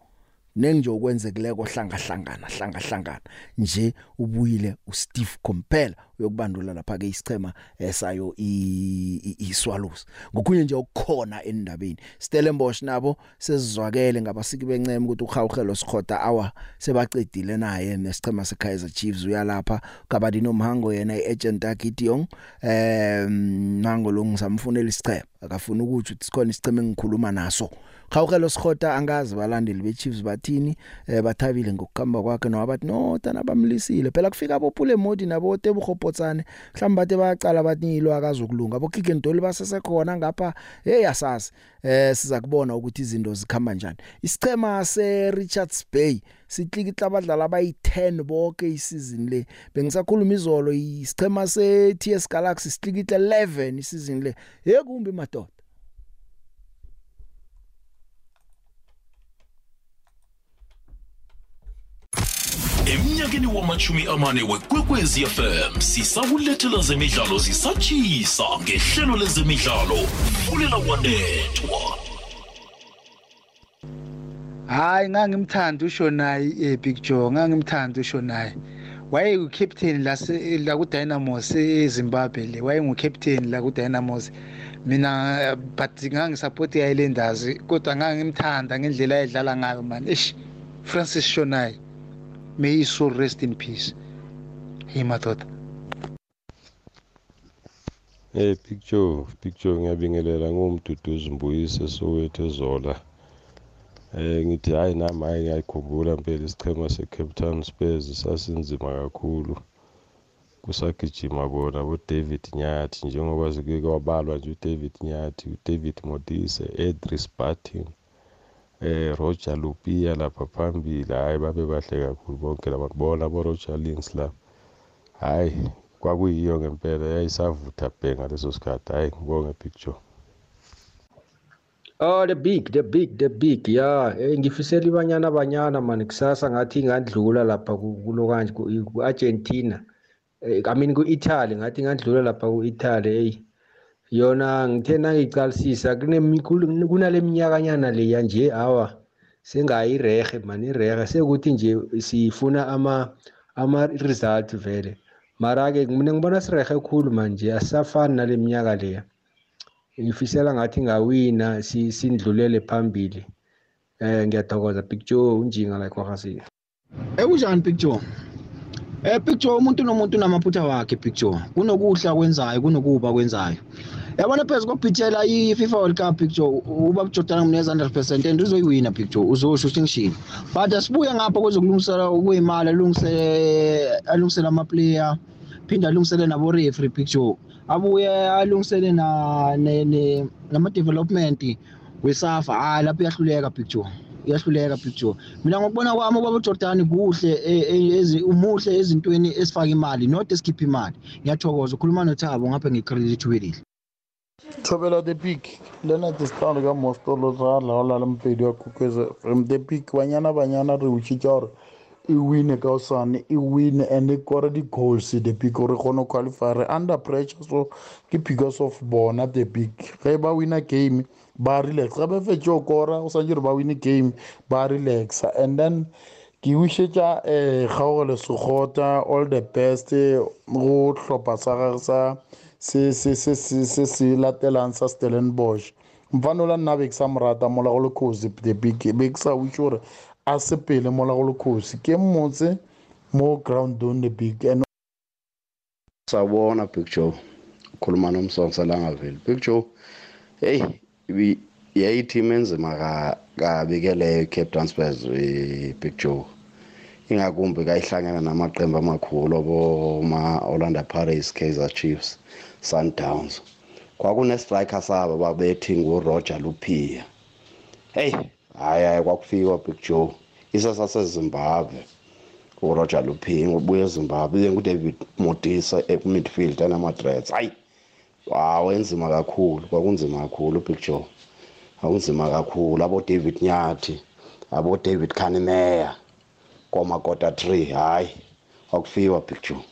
nenje okwenzekileko hlanga hlangana hlanga hlangana nje ubuyile uSteve Compella uyokubandula lapha ke isichema esayo iSwallows. Ngokunye nje ukukhona endabeni Stellenbosch nabo sezizwakele ngabasiki benceme ukuthi ukhawukhelo sikhoda awa sebaqedile naye nesichema seKaizer Chiefs uyalapha kabadino mhango yena iagent akitiyong eh nango lo ngisamfunela isichema akafuna ukuthi sikhona isicheme engikhuluma naso. Khawukelo Sikhota angazi balandeli beChiefs bathini eh bathabile ngokukhamba kwakhe nowabathi no tana bamlisile. Phela kufika abopule modi nabo tebuhopotsane mhlawumbe bathe bayacala bathi yilo akazokulunga abo Kick and Dolly basesekhona ngapha. Hey asasi eh siza kubona ukuthi izinto zikhamba kanjani isichema se Richards Bay sitlikitla abadlali abayi10 bonke isizini le. Bengisakhuluma izolo isichema se TS Galaxy sitlikitla 11 isizini le. Yekumbi madoda. Emnyakeni wamachumi amane wekwekwezi fm sisakulethela zemidlalo zisatshisa ngehlelo lezemidlalo. Fulela wanethwa hayi ngangimthanda ushonayi eh Big Joe ngangimthanda ushonayi waye ucaptain la la ku Dynamos eZimbabwe le waye ngucaptain la ku Dynamos mina but ngangisupport Islanders kodwa ngangimthanda ngendlela ayedlala ngayo man. Ish Francis Shonayi may his soul rest in peace. Hey madoda Hey picture picture ngiyabingelela ngumduduzi mbuyise sowethu ezola eh ngithi hayi nami hayi ngiyayikhumbula impela isichema seCape Town Spurs sasinzima kakhulu kusagijima bona boDavid Nyathi. Njengoba zike kwabalwa nje uDavid Nyathi uDavid Modise Edris Barton eh Roger Lupia lapha phambili hayi babe bahle kakhulu bonke labantu bona bo Roger Links la. Hayi kwakuyiyo ngempela yayisavutha bhenga leso sikhathi. Hayi ngibonge picture. Oh the big the big the big yeah eh ngifisela ibanyana banyana man kusasa ngathi ngandlula lapha kulo kanje ku Argentina eh I mean ku Italy ngathi ngandlula lapha ku Italy hey. Yona ngithe nangicalisisa kunale minyakanyana leya nje hawa sengayirehe man irehe sekuthi nje sifuna ama ama result vele. Mara ke mina ngibona sirehe khulu manje asafani nale minyaka leya. Ngifisela ngathi ngawina sindlulele phambili. Eh ngiyathokoza picture unjinga la kwagasini ekunjani picture eh picture umuntu nomuntu unamaphutha wakhe picture. Kunokuhla kwenzayo kunokuba kwenzayo. Yabona phezulu kokubhithela i-fifa world cup picture ubaba jordan ngineza 100 and uzoyiwina picture. Uzosho ukuthi ngishini but asibuye ngapha kwezokulungisela kuyimali alungisele alungisele amaplayer phinde alungisele nabo referee picture. Abuye alungisele na nama-development wesafa hayi lapho iyahluleka picture. Iyahluleka picture mina ngokubona kwami ubaba uJordan kuhle umuhle ezintweni esifaka imali not esikhipha imali. Ngiyathokoza ukhuluma noThabo ngapha ngicredit welile thobela the peak lena discount ka mostolo sa la la la mpedi wa kukweza from the peak. Banyana banyana re utsitsa gore e wine ka osane e wine and e kore di-goals the peak gore kgone qualify re under pressure. So ke because of bona the peak. Ge ba wina game ba relax ga ba fetse o kora o santse re ba wine game ba relaxa and then ke wišetša um kgaogele segota all the best go hlopha sa gage sa se se se se se se latelang sa stellenbosch. Mfanola nna be ke sa morata mola go le kgosi the big be ke sa wiše gore a se pele mola go le kgosi. Ke mmotse mo groundon the big and sawubona big joe. Ukhuluma nomsonsa langaveli big joe heyi yayithim enzima kabi ke leyo i-captain spurs i-big joe. Ingakumbi kayihlangana namaqembu amakhulu oboma-orlando pirates kaizer chiefs sundowns kwakunestriker sabo babethi nguroger lupia. Heyi hhayi hayi kwakufikwa big joe. Isasasezimbabwe uroger lupia ngobuye ezimbabwe iye ngudavid modisa emidfield enama-dreads hayi waw enzima kakhulu kwakunzima kakhulu big joe. Akunzima kakhulu. Abo-david nyathi abo-david canimeya komakota tree hhayi kwakufiwa big joe.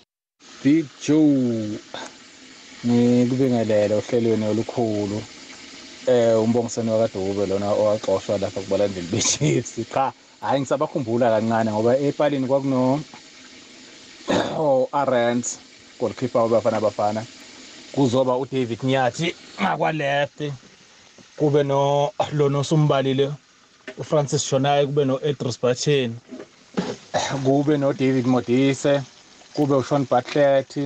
Big joe ngikubingelele ohlelweni olukhulu eh umbongiseni wakadube lona owaxoshwa lapha kubalandeli beChiefs cha hayi ngisabakhumbula kancane ngoba epalini kwakuno oh Arends goalkeeper wabafana bafana. Kuzoba uDavid Nyathi ngakwa left kube no lona sombalile uFrancis Shonai kube no Edris Bachen kube no David Modise kube uSean Bartlett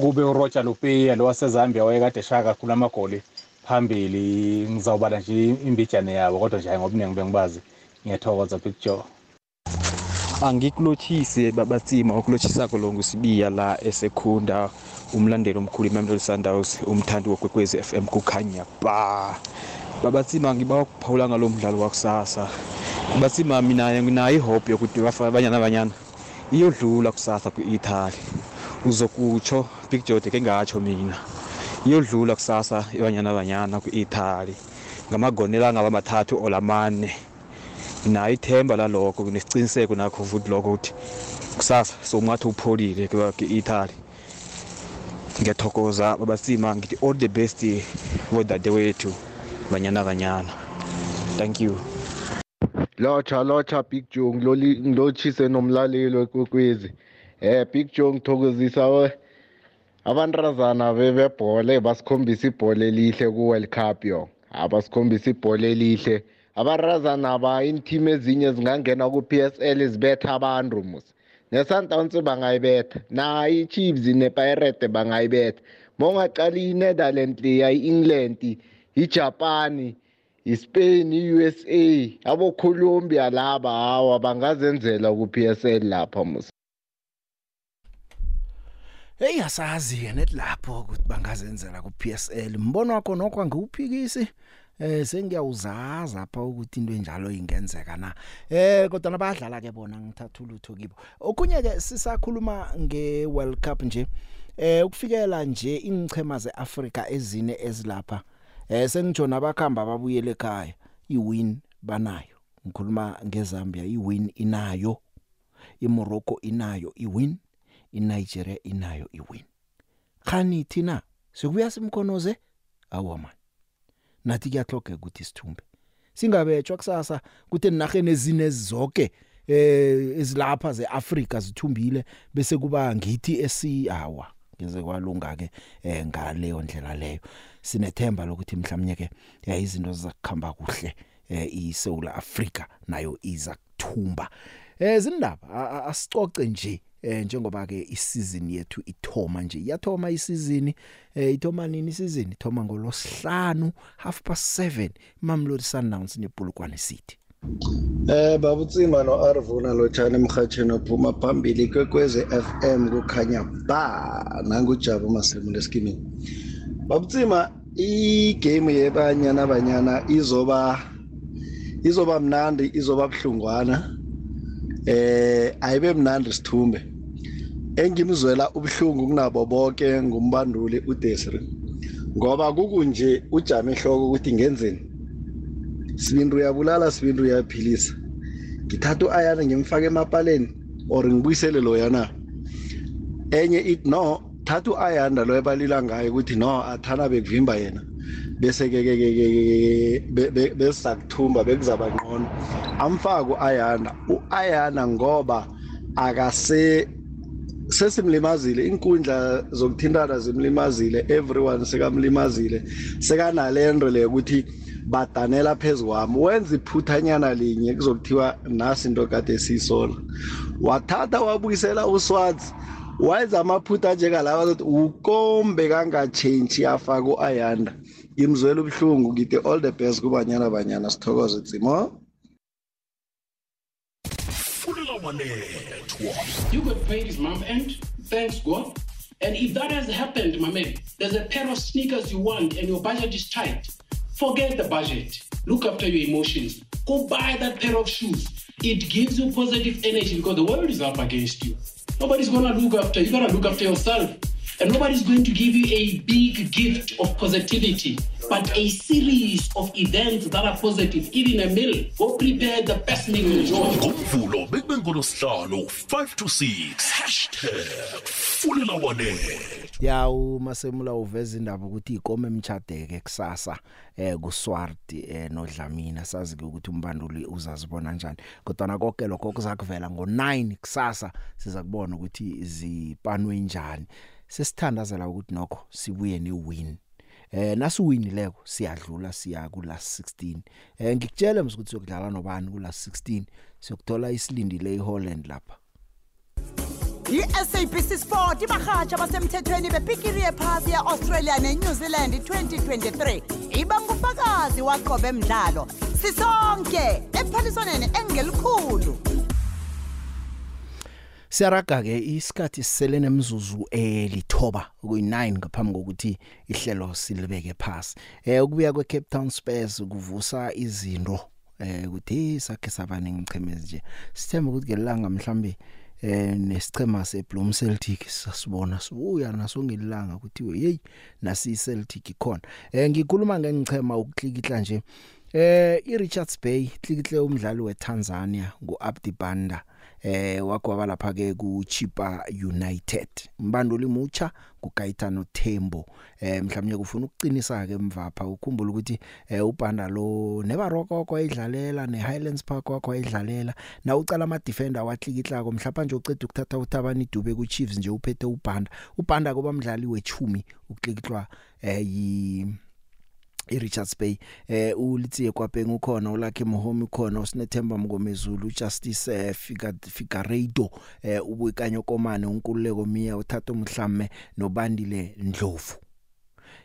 kube uRoger Lupia lo waseZambia wayekade shaya kakhulu amagoli phambili. Ngizawubala nje imbijane yabo kodwa nje ngobuningi bengibazi. Ngiyathokoza Big Joe. Angikulothise babatsima okulothisa kolongo sibiya la esekhunda. Umlandeli omkhulu iMamelodi Sundowns umthandi wogwegwezi FM kukhanya ba babatsima ngiba ukuphawula ngalomdlalo wakusasa. Batsima mina nginayo ihope yokuthi bafaka abanyana abanyana iyodlula kusasa ku-Italy. Uzokutsho Big Joe ke ngatsho mina iyodlula kusasa ibanyana banyana ku-Italy. Ngamagonela ngaba mathathu olamane. Nayo ithemba lalokho kunesiciniseko nakho futhi lokho ukuthi kusasa sokungathi upholile ke-Italy ngiyathokoza babasima ngithi all the best vodadewethu banyana banyana thank you. Lotsha lotsha big joe ngilotshise nomlaleli wekwekwezi. Eh big joe ngithokozisa we. Abantrazana bebebhole basikhombisa ibhole elihle ku-world cup yo. Abasikhombisa ibhole elihle. Abarazana ba iinteam ezinye zingangena ku-PSL zibetha abantu mus ne-Sundowns bangayibetha. Nayo i-Chiefs ne-Pirates bangayibetha. Mongaqala i-Netherlands leya i-England i-Japan i-Spain i-USA abo-Colombia laba hawa bangazenzela ku-PSL lapha mus Hey asazi ke net lapho ukuthi bangazenzela ku PSL mbono wakho nokho ngiwuphikisi eh sengiyawuzaza apha ukuthi into enjalo ingenzeka na. Eh kodwa nabadlala ke bona ngithatha ulutho kibo. Okunye ke sisakhuluma nge World Cup nje eh ukufikela nje ingchema zeAfrika ezine ezilapha eh sengijona abakhamba babuyele ekhaya iwin banayo. Ngikhuluma ngeZambia iwin inayo. iMorocco inayo iwin. iNigeria inayo iwin. Khani thina sikubuya simkhonoze? Awama nathi kuyahloga ukuthi sithumbe singabetshwa kusasa kuthi enarheni ezine zonke eh ezilapha zeAfrika zithumbile bese kuba ngithi esihawa ngeze kwalunga ke eh ngaleyo ndlela leyo. Sinethemba lokuthi mhlawumnye ke izinto zizakukhamba kuhle eh iSouth Africa nayo iza kuthumba eh zindaba asicoce nje. Eh njengoba ke isizini yethu ithoma nje iyathoma isizini eh ithoma nini isizini ithoma ngolosihlanu half past 7 Mamelodi Sundowns neBulukwane City. Eh babutsima no Arvuna lo Chana emhatheni ophuma phambili kwekweze FM kukhanya ba nangujabu masemu leskimini babutsima igame yebanyana banyana izoba izoba mnandi izoba buhlungwana. Eh ayibe mnandi sithumbe. Engimzwela ubhlungu kunabo bonke ngumbanduli uDesri ngoba kukunje ujame ehloko ukuthi ngenzeni? Sibintu uyabulala sibintu uyaphilisa. Ngithatha u-ayana ngimfake emapaleni or ngibuyisele loyana enye ithi no thatha u-ayanda loyo balila ngayo ukuthi no athana bekuvimba yena. Bese ke ke ke besizakuthumba bekuzaba ngqono amfake u-ayanda u-ayana ngoba akase sesimlimazile inkundla zokuthintana zimlimazile everyone sekamlimazile. Sekanalento le ukuthi badanela phezu kwami. Wenza iphuthanyana linye kuzokuthiwa nasi into kade siyisola. Wathatha wabuyisela uswazi wayenza amaphutha njengalawa ukuthi ukombe kangatshentshi afaka u-ayanda ngimzwela ubuhlungu ngithi all the best kubanyana banyana sithokoze tsimo You got paid month end, thanks God. And if that has happened, my man, there's a pair of sneakers you want and your budget is tight. Forget the budget. Look after your emotions. Go buy that pair of shoes. It gives you positive energy because the world is up against you. Nobody's gonna look after you. gotta look after yourself. And nobody's going to give you a big gift of positivity, but a series of events that are positive, even a meal. Go prepare the best meal you enjoy. ngomvulo bekube ngolosihlanu 5 to 6 hashtag fulela wanethu ya umasemula uveza indaba ukuthi ikome emchadeke kusasa eh kuSwarti eh noDlamina sazi ke ukuthi umbanduli uzazibona kanjani kodwa nakonke lokho kuzakuvela ngo9 kusasa siza kubona ukuthi zipanwe kanjani sesithandazela ukuthi nokho sibuye newin. Eh nasiwinileko siyadlula siya ku last 16 eh ngikutshela mse ukuthi siyokudlala nobani ku last 16 siyokuthola isilindile eHolland lapha. i-SABC Sport ibahatsha basemthethweni bepikiri yephasi ye-Australia ne-New Zealand 2023 ibanga ufakazi waqobe emdlalo sisonke ephaliswaneni engelikhulu. Siyaraga ke isikhathi sisele nemzuzu elithoba kuyi9 ngaphambi kokuthi ihlelo silibeke phansi. Eh ukubuya kweCape Town Spurs kuvusa izinto eh ukuthi sakhe sabane ngichemezi nje. Sithemba ukuthi ngelanga mhlambe eh nesichema seBloem Celtic sasibona sibuya naso ngelanga ukuthi hey nasi Celtic ikhona. Eh ngikhuluma ngengchema ukuklikihla nje. Eh iRichards Bay klikihle umdlali weTanzania nguAbdi Banda. eh wagwaba lapha ke ku Chipa United. Mbanduli mucha kuGaitano Thembo eh mhlawumnye kufuna ukuqinisa ke emvapha ukhumbula ukuthi eh ubanda lo nebaroko kwayidlalela neHighlands Park wakho ayidlalela na ucala ama defender wathlikihlako mhlawumbe nje ucede ukuthatha uThabani Dube ku Chiefs nje uphethe ubanda ubanda kuba mdlali wechumi uklikihlwa eh yi iRichards Bay eh ulitsiye kwapheng ukhona ulakhe Mohomi khona usinethemba Mngomezulu uJustice eh, Fika Fikaredo eh ubuyikanyo komane unkululeko Mia uthatha umhlame nobandile Ndlovu.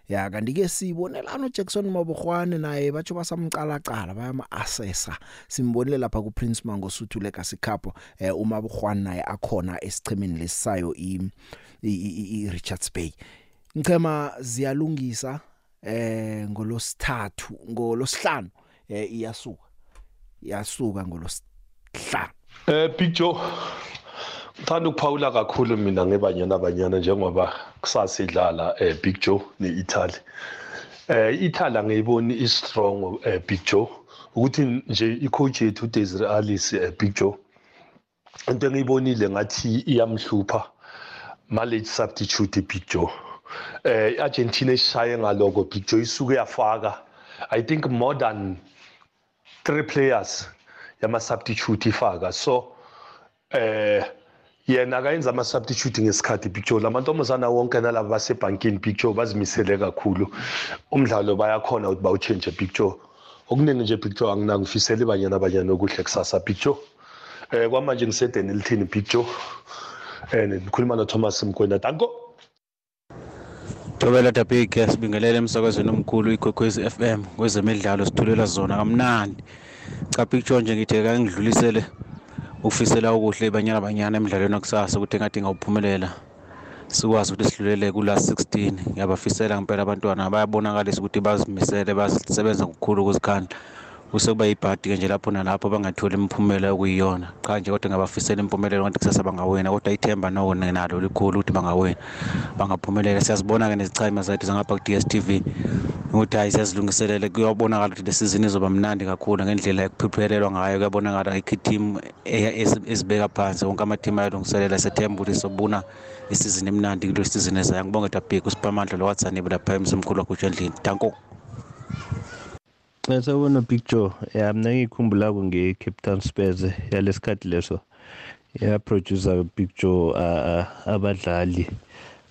Ya kanti ke sibonelana uJackson Mabogwane naye batsho basamcala cala bayama assessa simbonile lapha ku Prince Mangosuthu Legacy Cup eh uMabogwane naye akhona esichemeni lesisayo i i Richards Bay. Ngichema ziyalungisa eh ngolosithathu ngolosihlanu eh iyasuka. Iyasuka ngolosihlanu. Eh Big Joe ngithanda ukuphawula kakhulu mina ngebanyana abanyana njengoba kusasidlala eh Big Joe neItaly. Eh iItaly ngiyiboni is strong eh Big Joe. Ukuthi nje icoach yethu Desiree Alice eh Big Joe into engiyibonile ngathi iyamhlupha malage substitute Big Joe. Eh Argentina ishaye ngaloko Big Joe isuke yafaka. I think more than three players yama substitute ifaka. So eh yena akayenza ama substitute ngesikhathi Big Joe lamantombazana wonke nalabo basebankini Big Joe bazimisele kakhulu. Umdlalo bayakhona ukuthi bawuchange Big Joe okuningi nje Big Joe anginakufisela ibanyana abanyana okuhle kusasa Big Joe eh kwamanje ngisedeni elithini Big Joe and nikhuluma noThomas Mkwena danko Thobela Dabike sibingelele emsakazweni omkhulu ikwekwezi FM kwezemidlalo sithulela zona kamnandi. Cha picture nje ngithe kangidlulisele ukufisela okuhle ibanyana banyana emidlalweni wakusasa ukuthi engathi ngawuphumelela sikwazi ukuthi sidlulele kula 16 ngiyabafisela ngempela abantwana bayabonakalisa ukuthi bazimisele basebenza ngokukhulu ukuzikhandla. Kusekuba yibhadi-ke nje lapho nalapho bangatholi imiphumela okuyiyona. Cha nje kodwa ngabafisela impumelelo kanti kusasa bangawina kodwa ithemba noko nalo likhulu ukuthi bangawina. Bangaphumelela. Siyazibona-ke nezichayima zethu zangapha ku-d s t v ukuthi hayi siyazilungiselele kuyabonakala ukuthi le sizini izoba mnandi kakhulu ngendlela ekuphiphelelwa ngayo. Kuyabonakala ayikho ithimu ezibeka phansi. Wonke amathimu ayalungiselela. Sethemba ukuthi sobuna isizini emnandi kule sizini ezayo. Ngibonge dabheki usiphamandla lo wathanibe lapha emzimkhulu wakhutsha endlini danko. Sawubona Big Joe. Ya mina ngikhumbula nge-Cape Town Spurs yalesikhathi leso yaproducer Big Joe abadlali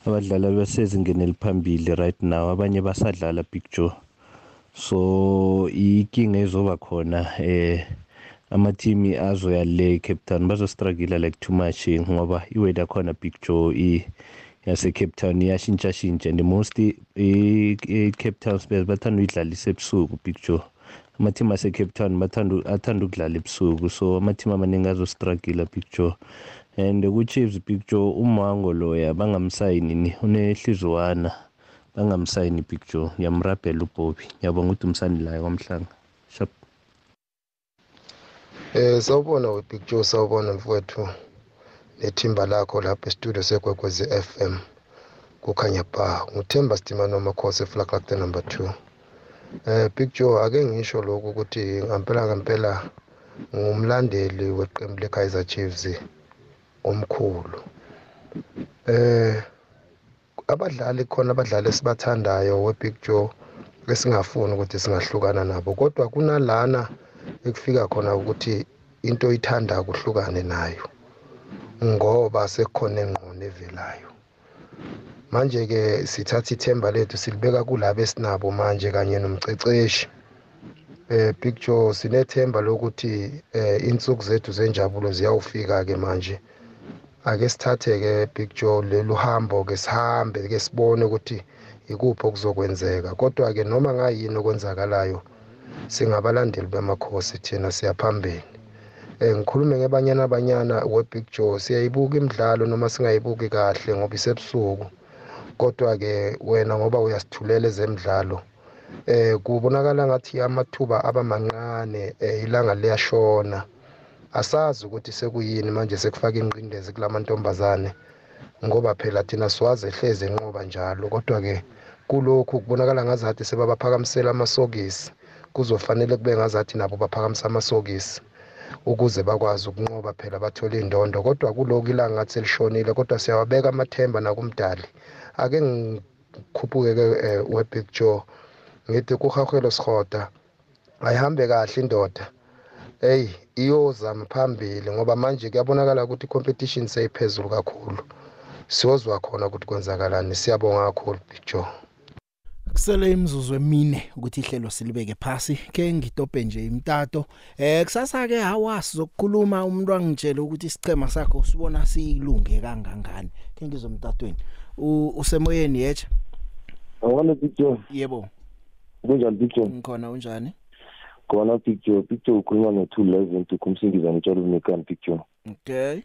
abadlali abasezingeni eliphambili right now. Abanye basadlala Big Joe. So inkinga ezoba khona eh amathimi azoya le Cape Town. Bazostruggle like too much ngoba iweather khona Big Joe i yase-cape town iyashintsha-shintsha and most i-cape town spurs bathanda uyidlalisa ebusuku big joe. Amathimu ase-cape town athanda ukudlala ebusuku so amathimu amaningi azostruggle big joe. And ku-chiefs big joe umango loya bangamsayini ni unehlizwana. Bangamsayini big joe. Ngiyamrabhela ubobby. Ngiyabonga ukuthi umsani layo kwamhlanga. Shap eh sawubona we-big joe sawubona mfowethu. Nethimba lakho lapha estudio segwegwezi FM kukhanya ba nguthemba Stima nomakhosi eflaglakte number 2 eh Big Joe ake ngisho lokho ukuthi ngampela ngampela ngumlandeli weqembu leKaizer Chiefs omkhulu. Eh abadlali khona abadlali esibathandayo weBig Joe esingafuni ukuthi singahlukana nabo kodwa kunalana ekufika khona ukuthi into ithanda kuhlukane nayo. Ngoba sekukhona engqondo evelayo. Manje ke sithatha ithemba lethu silibeka kulabo esinabo manje kanye nomceceshi eh Joe sinethemba lokuthi eh insuku zethu zenjabulo ziyawufika ke manje. Ake sithathe ke Joe lelu hambo ke sihambe ke sibone ukuthi ikuphi okuzokwenzeka. Kodwa ke noma ngayini okwenzakalayo singabalandeli bemakhosi thina siyaphambili eh ngikhulume ngebanyana abanyana we Big Joe siyayibuka imidlalo noma singayibuki kahle ngoba isebusuku. Kodwa ke wena ngoba uyasithulela ezemidlalo eh kubonakala ngathi amathuba abamancane ilanga liyashona. Asazi ukuthi sekuyini manje sekufaka ingqindezi kulamantombazane ngoba phela thina siwazi ehleze enqoba njalo. Kodwa ke kulokhu kubonakala ngazathi sebabaphakamisela amasokisi kuzofanele kube ngazathi nabo baphakamisa amasokisi. Ukuze bakwazi ukunqoba phela bathole indondo kodwa kuloko ilanga ngathi selishonile kodwa siyawabeka amathemba nakumdali. Ake ngikhuphuke ke we-Big Joe ngithi kuhahwelo sihoda ayihambe kahle indoda. Hey iyozama phambili ngoba manje kuyabonakala ukuthi competition seyiphezulu kakhulu. Siyozwa khona ukuthi kwenzakalani. Siyabonga kakhulu Big Joe. Kusele imizuzu emine ukuthi ihlelo silibeke phasi ke ngitope nje imtato. Eh kusasa ke hawasi zokukhuluma umuntu angitshela ukuthi isicema sakho usibona silunge kangangani. Ke ngizomtatweni. Usemoyeni yecha awona picture yebo. Kunjani picture ngikhona unjani? Khona picture picture ukhuluma no 211 kumsingizana utshalo umekani picture okay.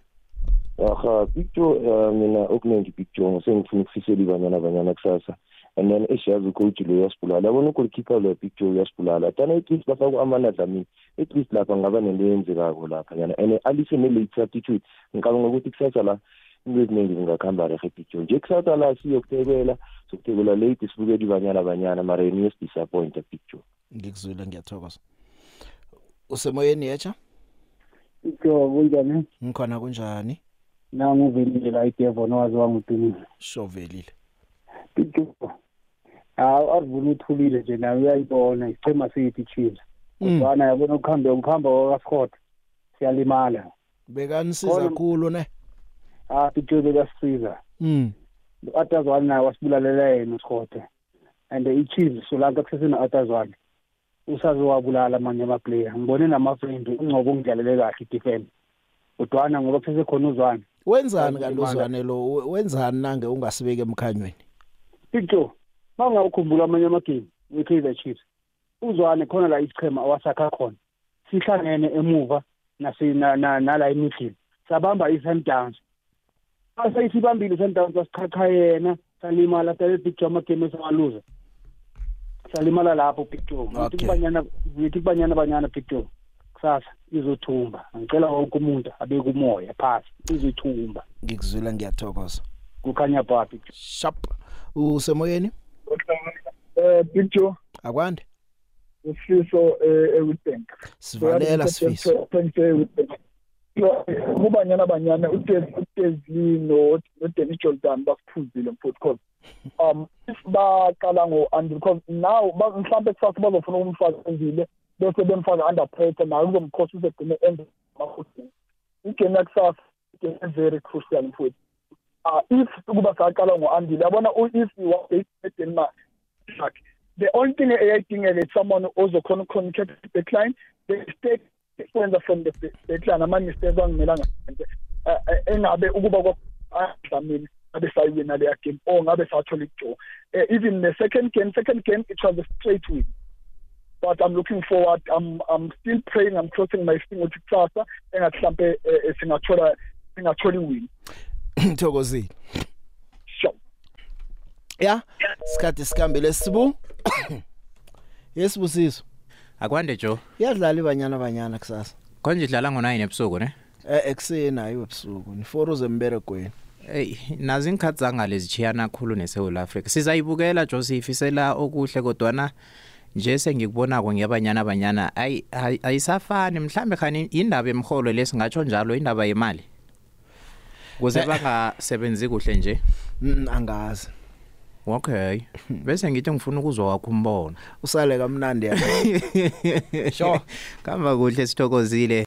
Aha picture mina okuningi picture ngisengifuna ukufisela ibanyana abanyana kusasa. And then esiyazi ucoach lo uyasibulala yabona ugolkeeper lo picture uyasibulala tana at least bafaka u-amana dlamini at least lapha ngaba nento eyenzekako lapha yana and alise ne-late attitude ngicabanga ukuthi kusasa la into eziningi zingakuhamba rehe picture nje kusasa la siyokuthekela sokuthekela late sibukela ibanyana abanyana mara yena uyasi-disappointa picture ngikuzwile ngiyathokoza. Usemoyeni yecha Ito kunjani? ngikhona kunjani? Nangu uvelile la idevon wazi wanguqinile. shovelile Ito. Hawu avuna uthulile nje nawe uyayibona isichema sithi Chiefs. Kodwa yabona ukuhamba ukuhamba kwaScott siyalimala. bekanisiza kakhulu ne Ah Ito bekasiza. mm Atazwana naye wasibulalela yena uScott. And iChiefs solanka kusesena Atazwana. usazowabulala amanye amaplayer ngibone namafriend ungcobo ungidlalele kahle idefense kodwana ngoba kusesekhona uzwana wenzani kanti uzwane lo wenzani nange ungasibeki emkhanyweni Picture manga ukhumbula amanye amagame we-Kaizer Chiefs uzwane khona la isichema awasakha khona sihlangene emuva nasina nala emidlini sabamba i-Sundowns asayisibambile i-Sundowns asichacha yena salimala tele picture amagame esangaluza salimala lapho picture ngithi kubanyana ngithi kubanyana banyana picture kusasa izothumba. Ngicela wonke umuntu abeke umoya phasi izothumba. Ngikuzwela ngiyathokoza. Kukhanya ba picture sharp. Usemoyeni? Eh picture akwande. Usiso ewitbank sivalela sifiso kubanyana banyana utezi no Dennis Jordan basiphuzile mfowethu cause um if baqala ngo and because now mhlawumbe kusasa bazofuna ukumfaka endile bese bemfaka under pressure nayo kuzomkhosa usegcine end amafuthi igame yakusasa igame very crucial mfowethu. Uh if kuba saqala ngo-andile yabona if wadenmark. The only thing eyayidingeka is someone ozokhona ucommunicate with the client the mistake ekwenza from the backline. Ama-mistake angimelanga engabe ukuba kwamina ngabe sayiwina leya game or ngabe sathola ikudraw even the second game second game it was a straight win. But I'm looking forward I'm I'm still praying I'm crossing my finger ukuthi kusasa engathi mhlambe singathola singathola iwin. Thokozile. Sho Ya sikhathi sikambele sibu. Yesibusiso Akwande Jo Iyadlala ibanyana banyana kusasa. Konje idlala ngo9 ebusuku ne? Eh ekseni ayi ebusuku. Ni foro zemberegweni Hey nazi ingikhathi zangale zichiyana kakhulu neSouth Africa sizayibukela Joseph isela okuhle kodwana nje sengikubonako ngiyabanyana abanyana ayi ayisafani. Mhlambe khani indaba emholo lesingatsho njalo indaba yemali. Kuze bangasebenzi kuhle nje angazi Okay. Bese ngithi ngifuna ukuzwa wakho umbono. Usale kamnandi yakho. Sho. Kamba kuhle sithokozile.